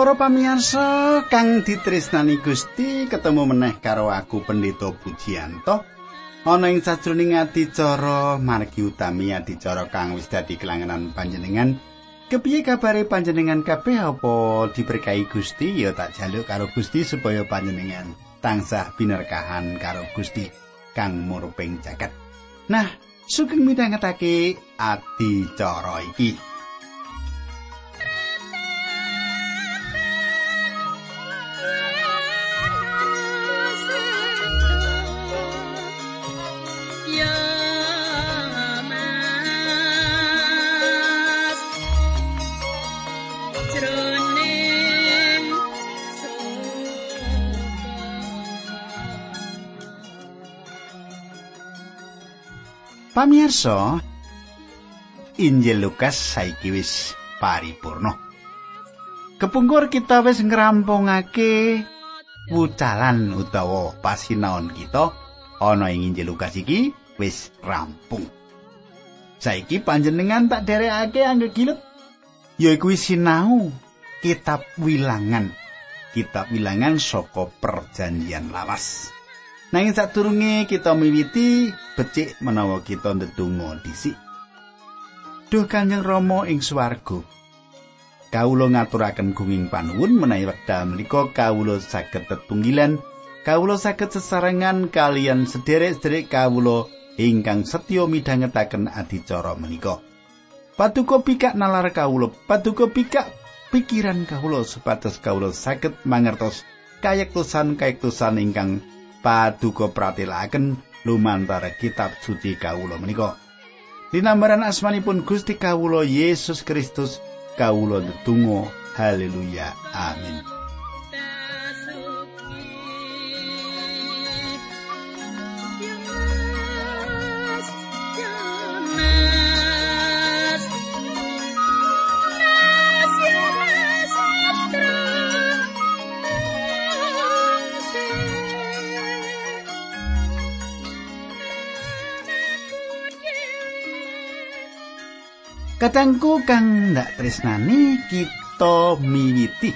Para pamirsa kang ditresnani Gusti ketemu meneh karo aku Pendeta Pujiyanto. Ana ing sajroning adicara margi utami adicara kang wis dadi kelangenan panjenengan. Kepiye kabare panjenengan kabeh apa diberkahi Gusti ya tak jaluk karo Gusti supaya panjenengan tansah binerkahan karo Gusti kang murping jagat. Nah, sugeng midhangetake adicara iki. Pamirsa, Injil Lukas saiki wis paripurna. Kepungkur kita wis ngrampungake wucalan utawa pasinaon kita ana ing Injil Lukas iki wis rampung. Saiki panjenengan tak derekake anggo gilet yaiku sinau kitab wilangan. Kitab wilangan saka perjanjian lawas. Nanging sadurunge kita miwiti becik menawa kita ndedonga dhisik. Duh Kanjeng Rama ing swarga. Kawula ngaturaken gunging panuwun menawi wekdal menika kawula saged tetunggilan, kawula saged sesarengan kalian sederek-sederek kawula ingkang setya midhangetaken adicara menika. Paduka pikak nalar kawula, paduka pikak pikiran kawula supados kawula saged mangertos kayektosan-kayektosan ingkang paduka pratelaken lumantar kitab suci kawula menika. Dinambaran asmanipun Gusti kawula Yesus Kristus kawula ndedonga haleluya amin. Kadangku kang ndak tresnani kita miwiti.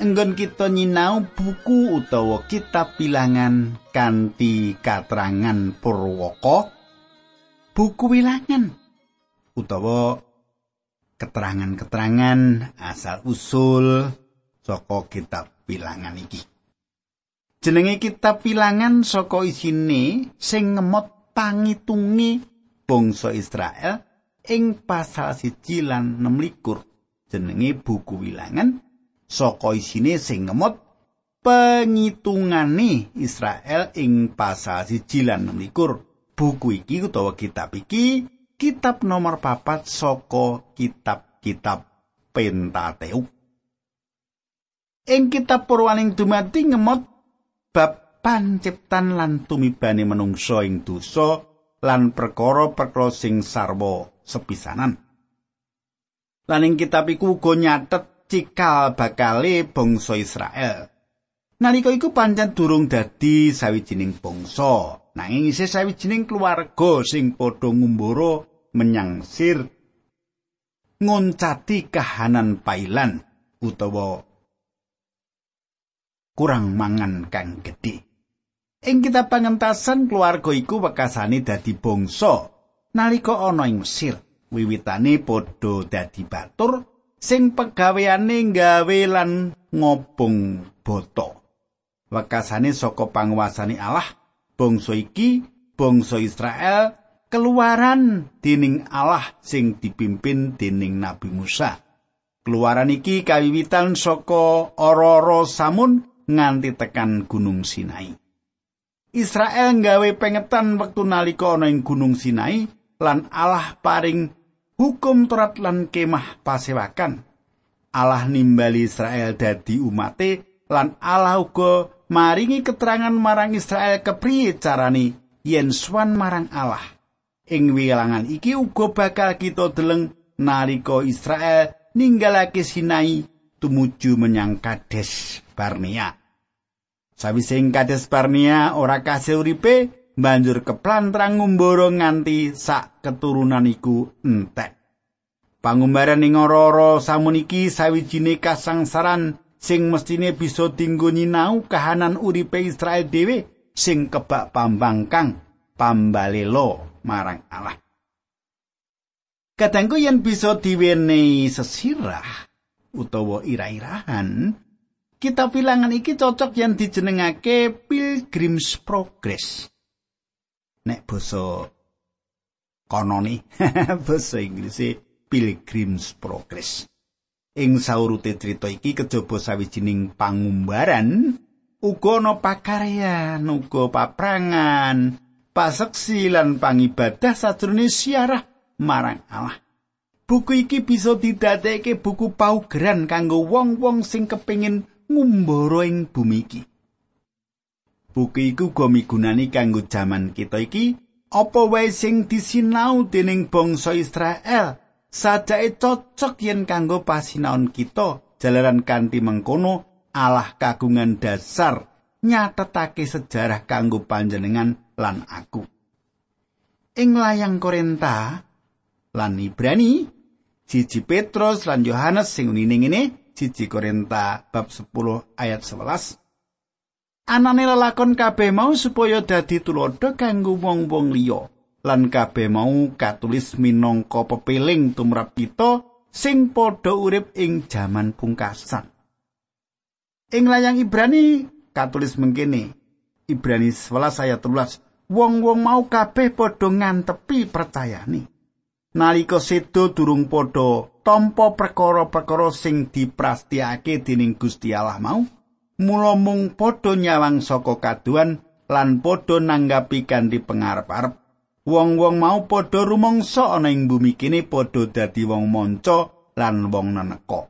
Enggon kita nyinau buku utawa kitab bilangan kanthi katrangan Purwaka. Buku wilangan utawa keterangan-keterangan asal usul saka kitab bilangan iki. Jenenge kitab bilangan saka isine sing ngemot pangitungi bangsa Israel ing pasal siji lan 26 jenenge buku wilangan saka isine sing ngemot pengitungane Israel ing pasal siji lan 26 buku iki utawa kitab iki kitab nomor papat saka kitab-kitab Pentateuk ing kitab Purwaning dumati ngemot bab panciptan lan tumibane manungsa ing dosa lan perkara-perkara sing sarwa sepisanan. Laning kitab iku uga nyatet cikal bakale bangsa Israel. Nalika iku pancen durung dadi sawijining bangsa, nanging isih sawijining keluarga sing padha ngumbara menyang sir ngoncati kahanan pailan utawa kurang mangan kang gedhe. Ing kitab pangentasan keluarga iku wekasane dadi bangsa nalika ana ing Mesir wiwitane padha dadi batur sing pegaweane gawe lan ngobong boto wekasane saka panguasane Allah bangsa iki bangsa Israel keluaran dening Allah sing dipimpin dening Nabi Musa. Keluaran iki kawiwitan saka ora samun nganti tekan gunung Sinai. Israel nggawe pengetan wektu nalika ana ing gunung Sinai lan Allah paring hukum Torat lan kemah pasewakan. Allah nimbali Israel dadi umate lan Allah uga maringi keterangan marang Israel kepriye carane yen swan marang Allah. Ing wilangan iki uga bakal kita deleng nalika Israel ninggalake Sinai tumuju menyang Kades Barnea. Sawise ing Kades Barnea ora kasih uripe, banjur keplantrang ngumbara nganti sak keturunan iku entek. Pangumbaran ing ora-ora samuniki sawijine kasangsaran sing mestine bisa dinggo nyinau kahanan uripe Israel dhewe sing kebak pambang kang pambalelo marang Allah. Kadangku yen bisa diwenehi sesirah utawa ira-irahan, kitab bilangan iki cocok yen dijenengake Pilgrim's Progress. Nek basa kononi, basa Inggris Pilgrim's Progress. Ing saurute crita iki kejaba sawijining pangumbaran uga ana pakaryan, uga paprangan, paseksi lan pangibadah sajroning siarah marang Allah. Buku iki bisa didadekake buku paugeran kanggo wong-wong sing kepingin ngumbara ing bumi iki. Buku iku uga migunani kanggo jaman kita iki apa wae sing disinau dening bangsa Israel sajake cocok yen kanggo pasinaon kita jalaran kanthi mengkono Allah kagungan dasar nyatetake sejarah kanggo panjenengan lan aku. Ing layang Korenta lan Ibrani, siji Petrus lan Yohanes sing ngene, siji Korenta bab 10 ayat 11. Anane lelakon kabeh mau supaya dadi tulodo kanggo wong-wong liya. lan kabeh mau katulis minangka pepiling tumrap kita sing padha urip ing jaman pungkasan. Ing layang Ibrani katulis mengkene. Ibrani 11 ayat 13. Wong-wong mau kabeh padha ngantepi percayani. Nalika sedo durung padha tampa perkara-perkara sing diprastiyake dening Gusti Allah mau, mula mung padha nyawang saka kaduan lan padha nanggapi kanthi pengarep-arep wong-wong mau padha rumangsa ana ing bumi kene padha dadi wong manca lan wong neneka.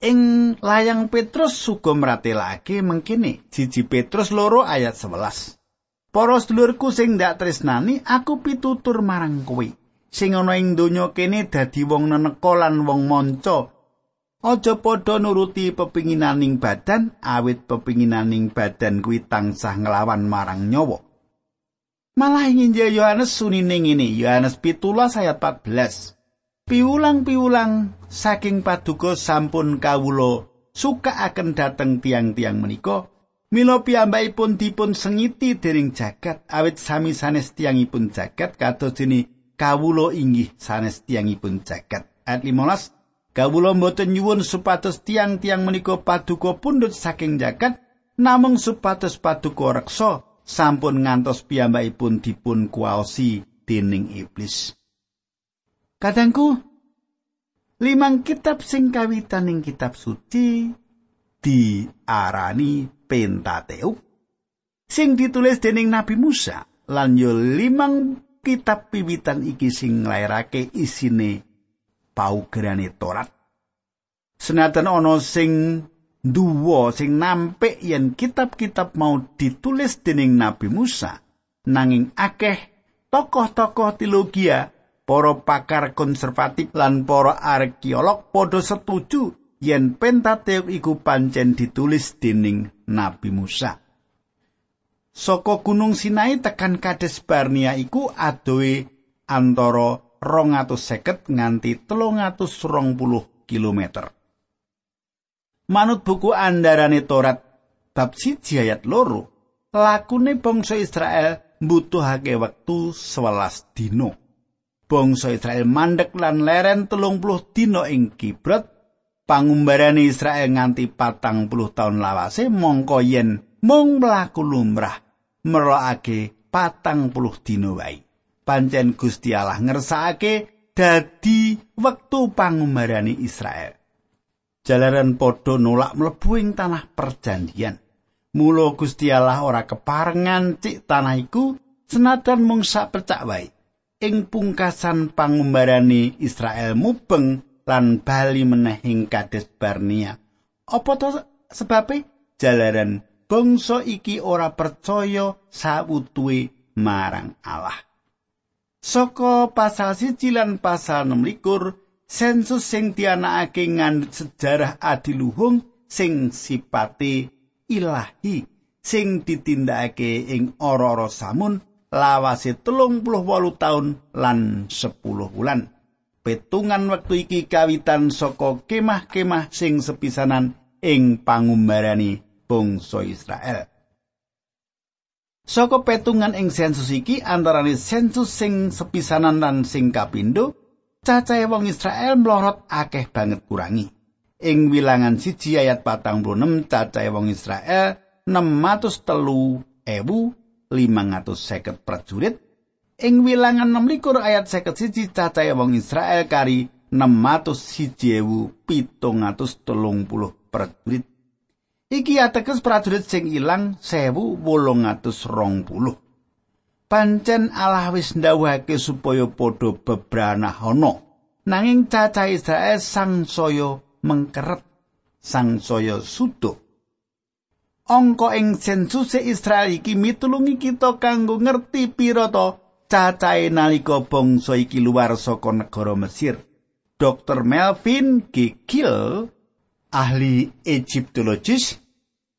Ing layang Petrus suga mratelake mengkene, siji Petrus loro ayat 11. Para sedulurku sing ndak tresnani, aku pitutur marang kowe. Sing ana ing donya kene dadi wong neneka lan wong manca. Aja padha nuruti pepinginaning badan, awit pepinginaning badan kuwi tansah nglawan marang nyawa. Malah nginjil Yohanes sunine ngene, Yohanes 17 ayat 14. Piulang-piulang saking paduka sampun kawula suka akan dateng tiang-tiang menika mila piyambakipun dipun sengiti dening jagat awit sami sanes tiangipun jagat kados dene kawula inggih sanes tiangipun jagat ayat 15 kawula mboten nyuwun supados tiang-tiang menika paduka pundhut saking jagat namung supados paduka reksa sampun ngantos piyambakipun dipun kuwaosi dening iblis. Kadangku limang kitab sing kawitan ing kitab suci diarani Pentateuk sing ditulis dening Nabi Musa lan yo limang kitab piwitan iki sing nglairake isine paugerane Torat. Senajan ana sing duwa sing nampik yen kitab-kitab mau ditulis dening Nabi Musa nanging akeh tokoh-tokoh teologia para pakar konservatif lan para arkeolog padha setuju yen Pentateuk iku pancen ditulis dening Nabi Musa Saka Gunung Sinai tekan Kades Barnia iku adohe antara 250 nganti 320 kilometer. manut buku andarane Torat bab siji ayat loro lakune bangsa Israel mbutuhake wektu 11 dina bangsa Israel mandek lan leren telung puluh dina ing Kibrot pangumbarane Israel nganti patang puluh tahun lawase mongko yen mung mlaku lumrah merokake patang puluh dina wae pancen Gusti Allah ngersakake dadi wektu pangumbarane Israel jalaran padha nolak mlebu ing tanah perjanjian. Mula Gusti Allah ora keparengan cik tanah iku senajan mung sak pecak wae. Ing pungkasan pangumbarane Israel mubeng lan bali meneh ing Kades Barnea. Apa to sebabe? Jalaran bangsa iki ora percaya sawutuwe marang Allah. Saka pasal siji lan pasal 6 sensus sing dianakake ngandhut sejarah adiluhung sing sipate ilahi sing ditindakake ing ora-ora samun lawase telung puluh wolu taun lan sepuluh wulan Petungan wektu iki kawitan saka kemah-kemah sing sepisanan ing pangumbarani bangsa Israel. Saka petungan ing sensus iki antarane sensus sing sepisanan lan sing kapindho, cacahe wong Israel mlorot akeh banget kurangi. Ing wilangan siji ayat patang puluh cacahe wong Israel 603 ewu 550 prajurit ing wilangan 26 ayat 51 cacahe wong Israel kari 601.730 prajurit. Iki ateges prajurit sing ilang 1820. Pancen Allah wis ndawuhake supaya padha bebranahana. Nanging cacahe Israel sangsaya mengkeret, sangsaya sudo. Angka ing sensus Israel iki mitulungi kita kanggo ngerti pira to cacahe nalika bangsa iki luar saka negara Mesir. Dr. Melvin G. Gill, ahli Egyptologis,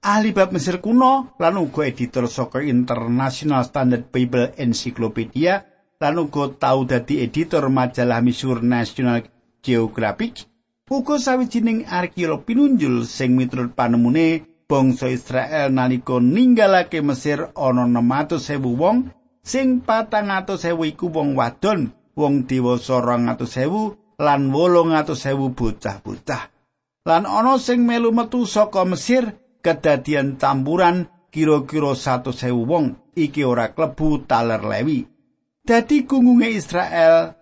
ahli bab Mesir kuno, lan uga editor saka International Standard Bible Encyclopedia, lan uga tau dadi editor majalah misuwur National Geographic, uga sawijining arkeolog pinunjul sing miturut panemune bangsa Israel nalika ninggalake Mesir ana 600.000 wong sing patang atus sewu iku wong wadon wong dewasa rong atus sewu lan wolung atus sewu bocah-bocah. Lan ana sing melu metu saka Mesir kedadian campuran kira-kira satu sewu wong iki ora klebu taler lewi dadi gungunge Israel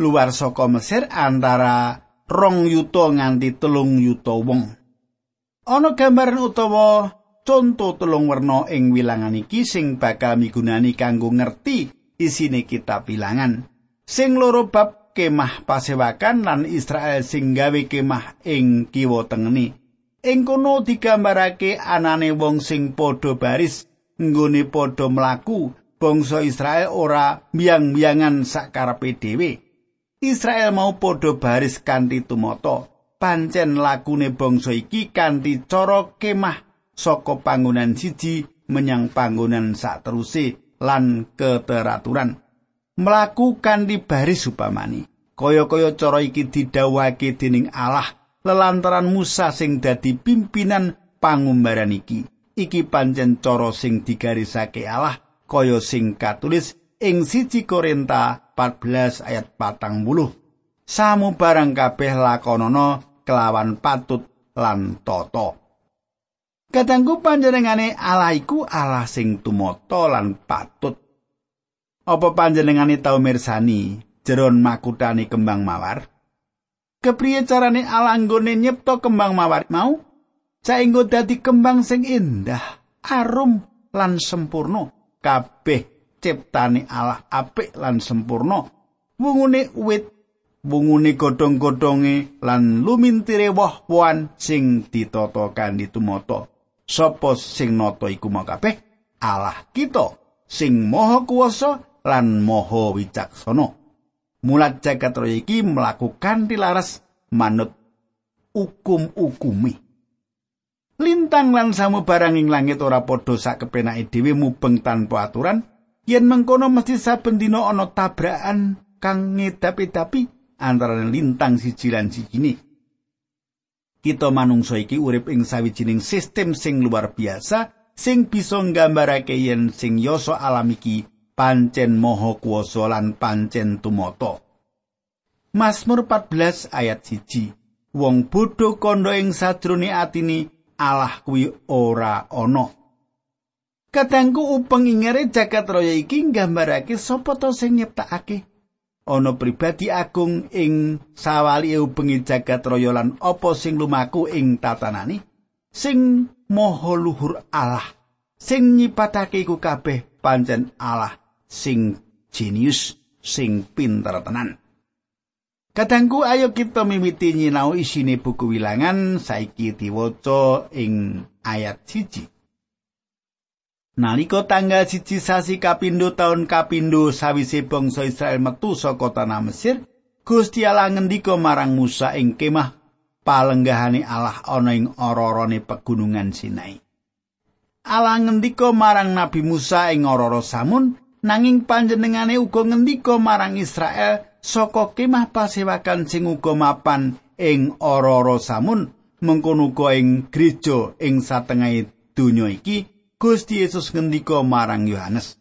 luar saka Mesir antara rong yuto nganti telung yuto wong ana gambaran utawa conto telung werna ing wilangan iki sing bakal migunani kanggo ngerti isine kitab bilangan. Sing loro bab kemah pasewakan lan Israel sing gawe kemah ing kiwa tengene. Ing kono digambarake anane wong sing padha baris nggone padha mlaku bangsa Israel ora biang-biangan sakarepe dhewe. Israel mau padha baris kanthi tumata. Pancen lakune bangsa iki kanthi cara kemah saka panggonan siji menyang panggonan sateruse lan keteraturan melakukan di baris upamani kaya-kaya cara iki didhawuhake dening Allah lelantaran Musa sing dadi pimpinan pangumbaran iki iki pancen cara sing digarisake Allah kaya sing katulis ing siji Korinta 14 ayat patang buluh samu barang kabeh lakonana kelawan patut lan toto. Kadangku panjenengane Allah iku Allah sing tumata lan patut. Apa panjenengane tau mirsani jeron makutane kembang mawar? Kepriye carane Allah nggone nyipta kembang mawar mau? Saenggo dadi kembang sing indah, arum lan sempurna. Kabeh ciptane Allah apik lan sempurna. Wungune wit, wungune godhong-godhonge lan lumintire woh-wohan sing ditata kanthi tumata. sapa sing nata iku mau kabeh Allah kita sing maha kuwasa lan maha wicaksana mulat jagat raya iki mlakukan dilaras manut hukum-hukumi lintang lan samu barang ing langit ora padha sak kepenake dhewe mubeng tanpa aturan yen mengkono mesti saben dina ana tabrakan kang ngedapi-dapi antara lintang siji lan siji kita manungsa iki urip ing sawijining sistem sing luar biasa sing bisa nggambarake yen sing yasa alam iki pancen maha kuwasa lan pancen tumata. Mazmur 14 ayat 1. Wong bodho kandha ing sajrone atini Allah kuwi ora ana. Kadangku upeng ingere jagat raya iki nggambarake sapa to sing nyiptakake ana pribadi agung ing sawali ubengi jagat raya lan apa sing lumaku ing tatanani sing maha luhur Allah sing nyipatake iku kabeh pancen Allah sing jenius sing pinter tenan Kadangku ayo kita mimiti nyinau isine buku wilangan saiki diwaca ing ayat siji. Nalika tanggal siji sasi kapindo taun kapindo sawise bangsa Israel metu saka tanah Mesir, Gusti Allah ngendika marang Musa ing kemah palenggahane Allah ana ing ororone pegunungan Sinai. Allah ngendika marang Nabi Musa ing ororo Samun, nanging panjenengane uga ngendika marang Israel saka kemah pasewakan sing uga mapan ing ora-ora samun mengkono uga ing gereja ing satengahing donya iki Gusti Yesus ngendika marang Yohanes.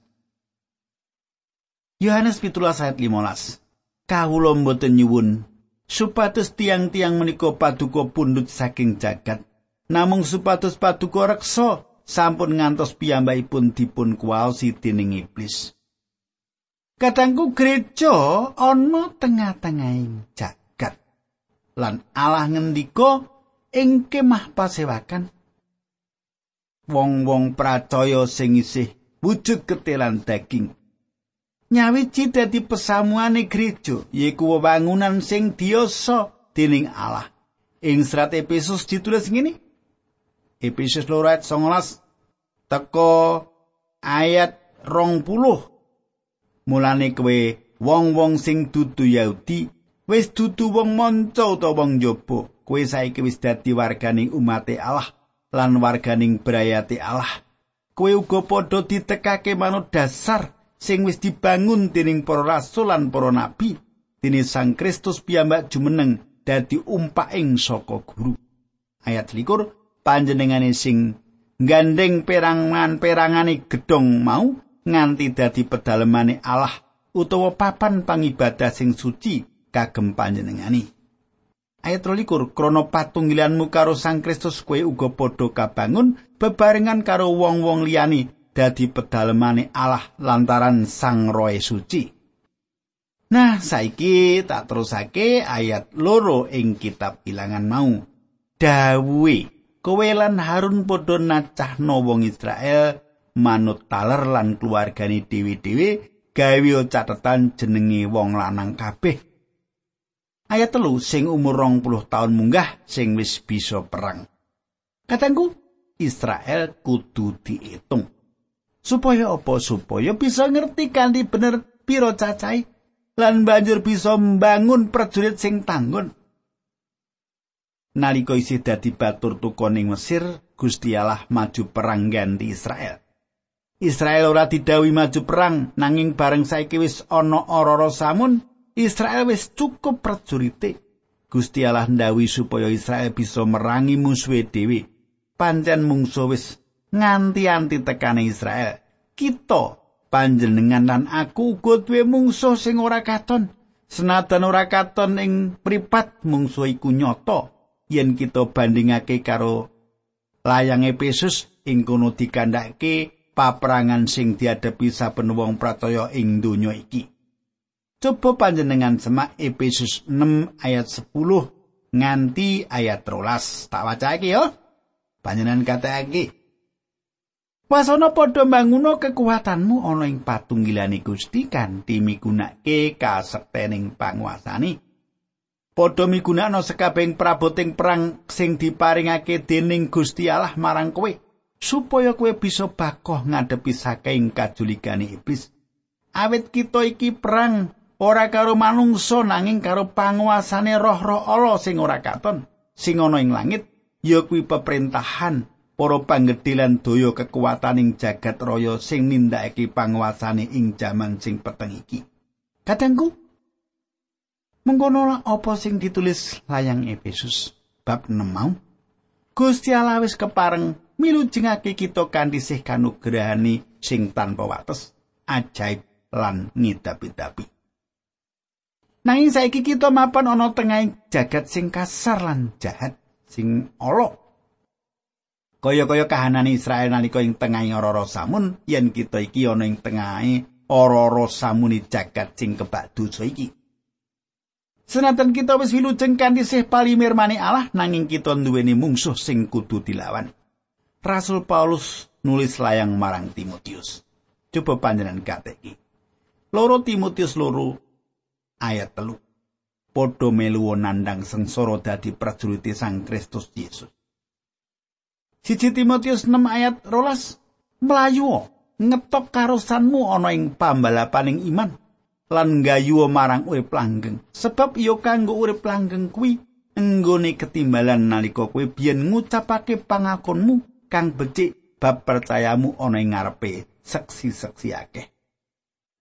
Yohanes 17 ayat 15 Kawula mboten nyuwun supados tiang-tiang menika paduka pundut saking jagat. Namung supados paduka reksa sampun ngantos piyambakipun dipun kuwaosi dening iblis Kadangku gereja ana tengah-tengahing jagat. Lan Allah ngendika ing kemah pasewakan wong-wong pracaya sing isih wujud ketelan daging. Nyawiji dadi pesamuane gereja yaiku wewangunan sing dioso dening Allah. Ing serat Efesus ditulis ngene Efesus 2 ayat 19 teko ayat rong puluh Mulane kowe wong-wong sing dudu Yahudi wis dudu wong manca utawa wong njaba. Kowe saiki wis dadi warganing umat Allah lan warganing brayate Allah. Kowe uga padha ditekake manut dasar sing wis dibangun dening para rasul lan para nabi. Dene Sang Kristus piyambak jumeneng dadi umpaking saka guru. Ayat likur panjenengane sing gandeng perangan-perangane gedhong mau nganti dadi pedalemane Allah utawa papan pangibadah sing suci kagem panjenengani. Ayat 23 krana patunggilanmu karo Sang Kristus kowe uga padha kabangun bebarengan karo wong-wong liyani dadi pedalemane Allah lantaran Sang Roh Suci. Nah, saiki tak terusake ayat loro ing kitab Bilangan mau. Dawuhe, kowe lan Harun padha nacahno wong Israel manut taler lan keluargane dhewe-dhewe gawe catetan jenenge wong lanang kabeh. Ayat telu sing umur rong puluh tahun munggah sing wis bisa perang. Katangku, Israel kudu diitung. Supaya apa? Supaya bisa ngerti kanthi bener piro cacai lan banjur bisa membangun prajurit sing tanggun. Nalika isih dadi batur tukoning Mesir, Gusti Allah maju perang ganti Israel. Israel ora didhawuhi maju perang. Nanging bareng saiki wis ana ora samun Israel wis cukup prajurite Gusti Allah ndhawuhi supaya Israel bisa merangi musuhe dhewe. Pancen mungsu wis nganti-anti tekane Israel. Kita panjenengan lan aku uga duwe mungsuh sing ora katon. Senajan ora katon ing pripat mungsuh iku nyata. Yen kita bandingake karo layang Efesus ing kono dikandhake paperangan sing diadepi saben wong pracaya ing donya iki. Coba panjenengan semak Efesus 6 ayat 10 nganti ayat 13. Tak waca iki yo. Panjenengan katakake. Wasana padha mbanguno kekuatanmu ana ing patunggilane Gusti kanthi migunake kasektening panguasane. Padha migunakno sekabehing praboting perang sing diparingake dening Gusti Allah marang kowe. Supaya kowe bisa bakoh ngadepi saking kajuligane iblis. Awit kita iki perang ora karo manungsa nanging karo panguasane roh-roh Allah sing ora katon sing ana ing langit ya kuwi peperintahan para panggedhilan daya kekuataning jagat raya sing nindakake panguasane ing jaman sing peteng iki. Kadangku mengkono apa sing ditulis layang Efesus bab 6 mau Gusti Allah wis kepareng milujengake kita kanthi sih kanugrahani sing tanpa wates ajaib lan ngidapi-dapi. Nanging saiki kita mapan ana tengah jagat sing kasar lan jahat sing ala. Kaya-kaya kahanane Israel nalika ing tengahing ora samun yen kita iki ana ing tengahe ora-ora samuni jagat sing kebak dosa iki. Senatan kita wis wilujeng kanthi sih palimirmane Allah nanging kita duweni mungsuh sing kudu dilawan. Rasul Paulus nulis layang marang Timotius. Coba panjenengan kateki. Loro Timotius loro ayat telu. Podo melu nandang sengsara dadi prajurit Sang Kristus Yesus. Siji Timotius 6 ayat rolas melayu ngetok karosanmu ana ing pambalapaning iman. lan gayuwa marang urip langgeng sebab iya kanggo urip langgeng kuwi enggone ketimbalan nalika kowe biyen ngucapake pangakonmu kang becik bab percayamu ana ing ngarepe seksi-seksi akeh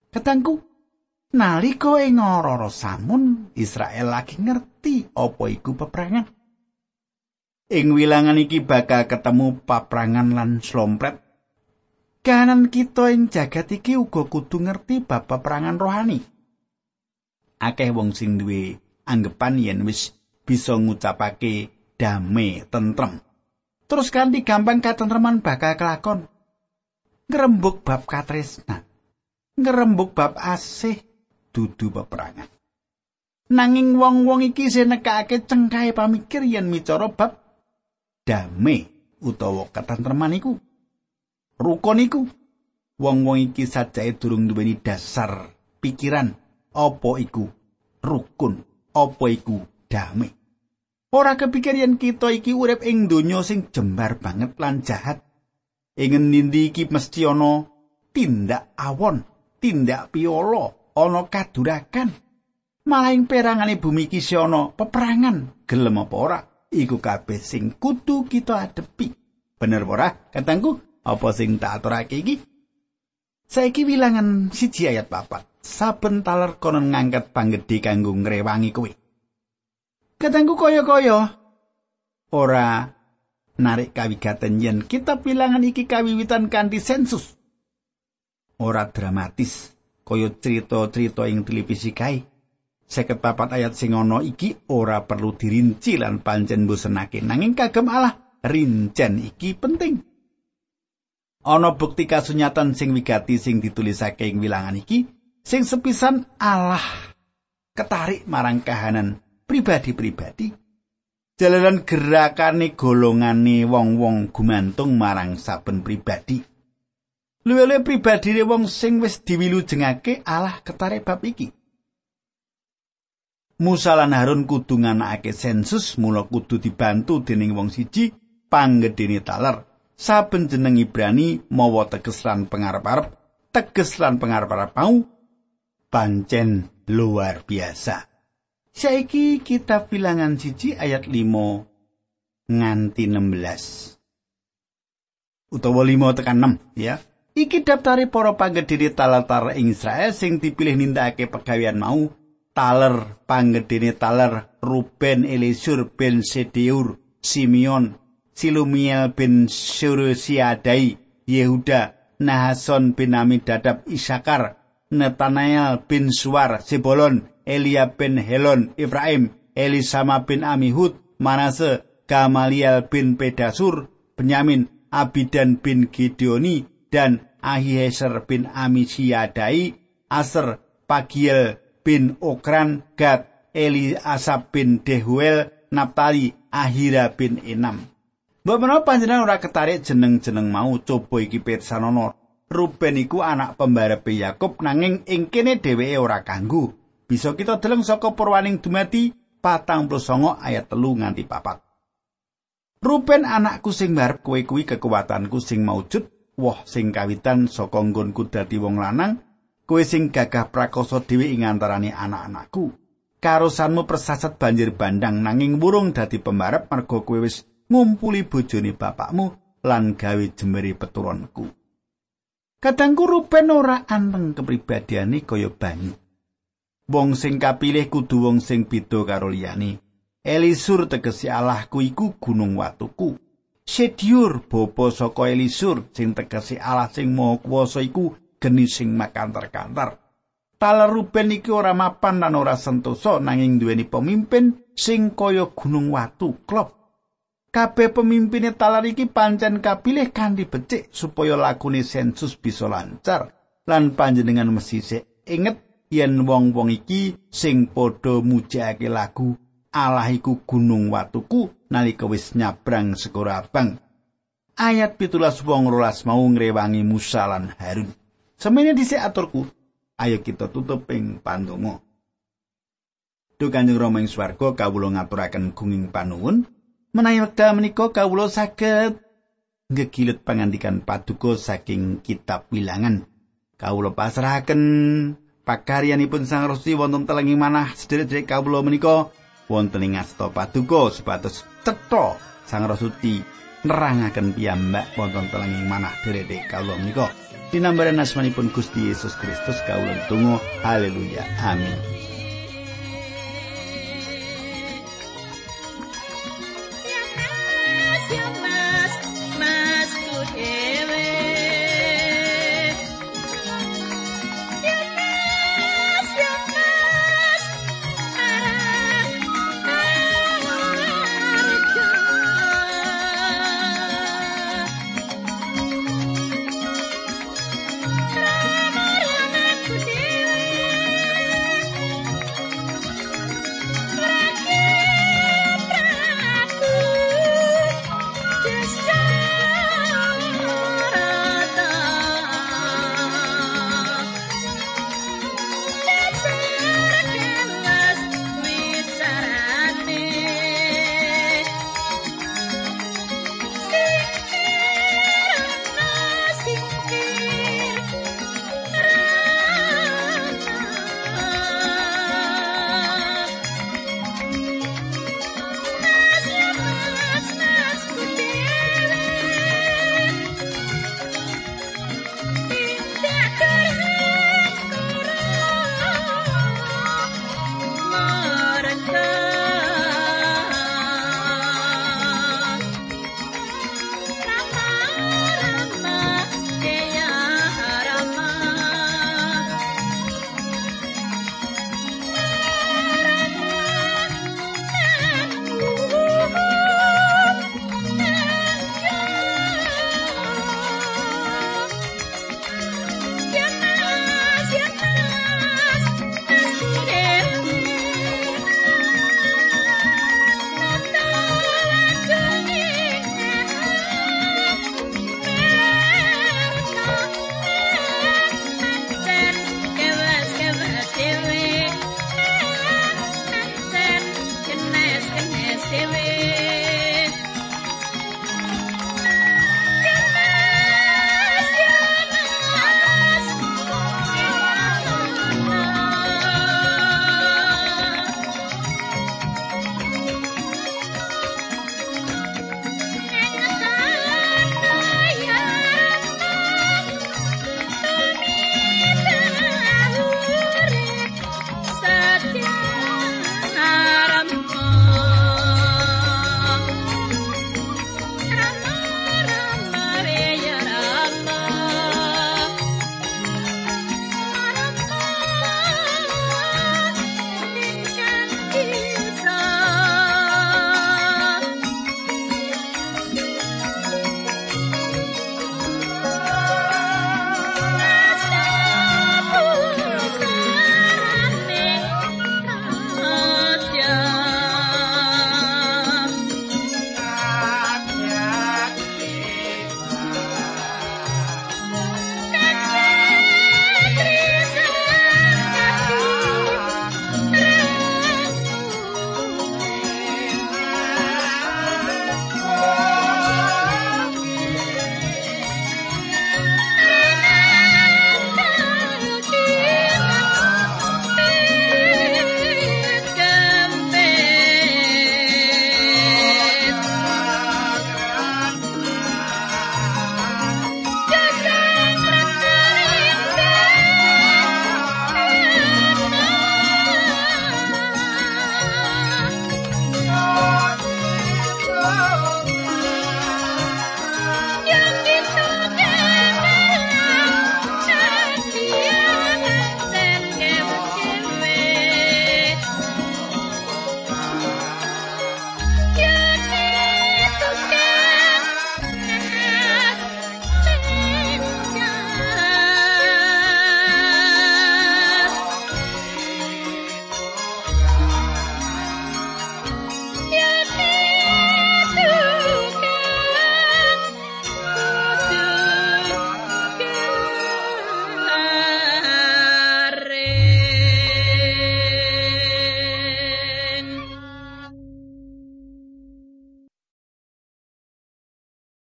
ketangku Nalika ing ora samun Israel lagi ngerti apa iku peperangan. Ing wilangan iki bakal ketemu paprangan lan slompret. Kanan kita ing jagat iki uga kudu ngerti bab peperangan rohani. Akeh wong sing duwe anggepan yen wis bisa ngucapake damai tentrem. Terus kanthi gampang katentreman bakal kelakon. Ngrembug bab katresnan. Ngrembug bab asih dudu peperangan. Nanging wong-wong iki senekake cengkahe pamikir yen micara bab damai utawa ketentreman iku. Rukun iku wong-wong iki sajae durung duweni dasar pikiran apa iku rukun, apa iku damai. Ora kepikir yen kita iki urip ing donya sing jembar banget lan jahat. Ing ngendi iki mesti ana tindak awon, tindak piolo, ana kadurakan. Malah ing perangane bumi iki ana peperangan, gelem apa ora? Iku kabeh sing kudu kita adepi. Bener ora? Katangku, apa sing tak aturake iki? Saiki wilangan siji ayat papat. Saben taler konon ngangkat panggedhe kanggo ngrewangi kowe. Katangku kaya-kaya ora narik kawigaten yen kitab wilangan iki kawiwitan kanthi sensus. Ora dramatis kaya cerita-cerita ing televisi kae. Seket papat ayat sing ana iki ora perlu dirinci lan pancen bosenake nanging kagem Allah rincen iki penting. Ana bukti kasunyatan sing wigati sing ditulisake ing wilangan iki sing sepisan Allah ketarik marang kahanan pribadi-pribadi. Jalanan gerakane golongane wong-wong gumantung marang saben pribadi. Luwih-luwih pribadine wong sing wis diwilujengake Allah ketarik bab iki. Musa lan Harun kudu nganakake sensus mula kudu dibantu dening wong siji panggedene taler. Saben jeneng Ibrani mawa teges lan pangarep-arep, teges lan pangarep-arep mau pancen luar biasa. Saiki kita bilangan siji ayat 5 nganti 16. Utawa 5 tekan 6 ya. Iki daftare para panggedhene taler-taler ing Israel sing dipilih nindakake pegawean mau. Taler panggedhene taler Ruben Elisur ben Sedeur Simeon Silumiel bin Surusiadai Yehuda Nahason bin Amidadab Isakar Netanael bin Suar Sibolon Elia bin Helon Ibrahim Elisama bin Amihud Manase Gamaliel bin Pedasur Benyamin Abidan bin Gideoni dan Ahieser bin Amisiyadai, Aser Pagiel bin Okran, Gad Eli Asab bin Dehuel, Naptali Ahira bin Enam. Mbok menawa panjenengan ora ketarik jeneng-jeneng mau coba iki pirsanono. Ruben iku anak pembarepe Yakub nanging ing kene dheweke ora kanggo. Bisa kita deleng saka purwaning dumati patang songo ayat telu nganti papat. Ruben anakku sing mbarep kowe kuwi kekuatanku sing maujud woh sing kawitan saka nggonku dadi wong lanang, kowe sing gagah prakoso dhewe ing antarané anak-anakku. Karosanmu persasat banjir bandang nanging wurung dadi pembarep mergo kowe wis ngumpuli bojone bapakmu lan gawe jemeri peturonku. Kadangku rupen ora anteng kepribadiane kaya banyu. Wong sing kapilih kudu wong sing beda karo liyane. Elisur tegesi Allahku iku gunung watuku. Sediur bapa saka Elisur sing tegese Allah sing Maha Kuwasa iku geni sing makantar-kantar. Taler Ruben iki ora mapan lan ora sentosa nanging duweni pemimpin sing kaya gunung watu klop. Kabeh pemimpine taler iki pancen kapilih kanthi becik supaya lakune sensus bisa lancar lan panjenengan mesti inget yen wong-wong iki sing padha mujake lagu Allah iku gunung watuku nalika wis nyabrang segoro abang. Ayat pitulas wong rolas mau ngrewangi Musa lan Harun. Semene dhisik aturku, ayo kita tutup ing pandonga. Duh Kanjeng Rama ing swarga kawula ngaturaken gunging panuwun menawi wekdal menika kawula saged ngegilut pangandikan paduka saking kitab wilangan. Kawula pasrahaken pakaryanipun Sang Resi wonten telenging manah sedherek kawula menika wonten ing asta paduka supados cetha sang rasuti nerangaken piyambak wonten telenging manah dherek kawula menika. Dinambaran asmanipun Gusti Yesus Kristus kawula tunggu haleluya. Amin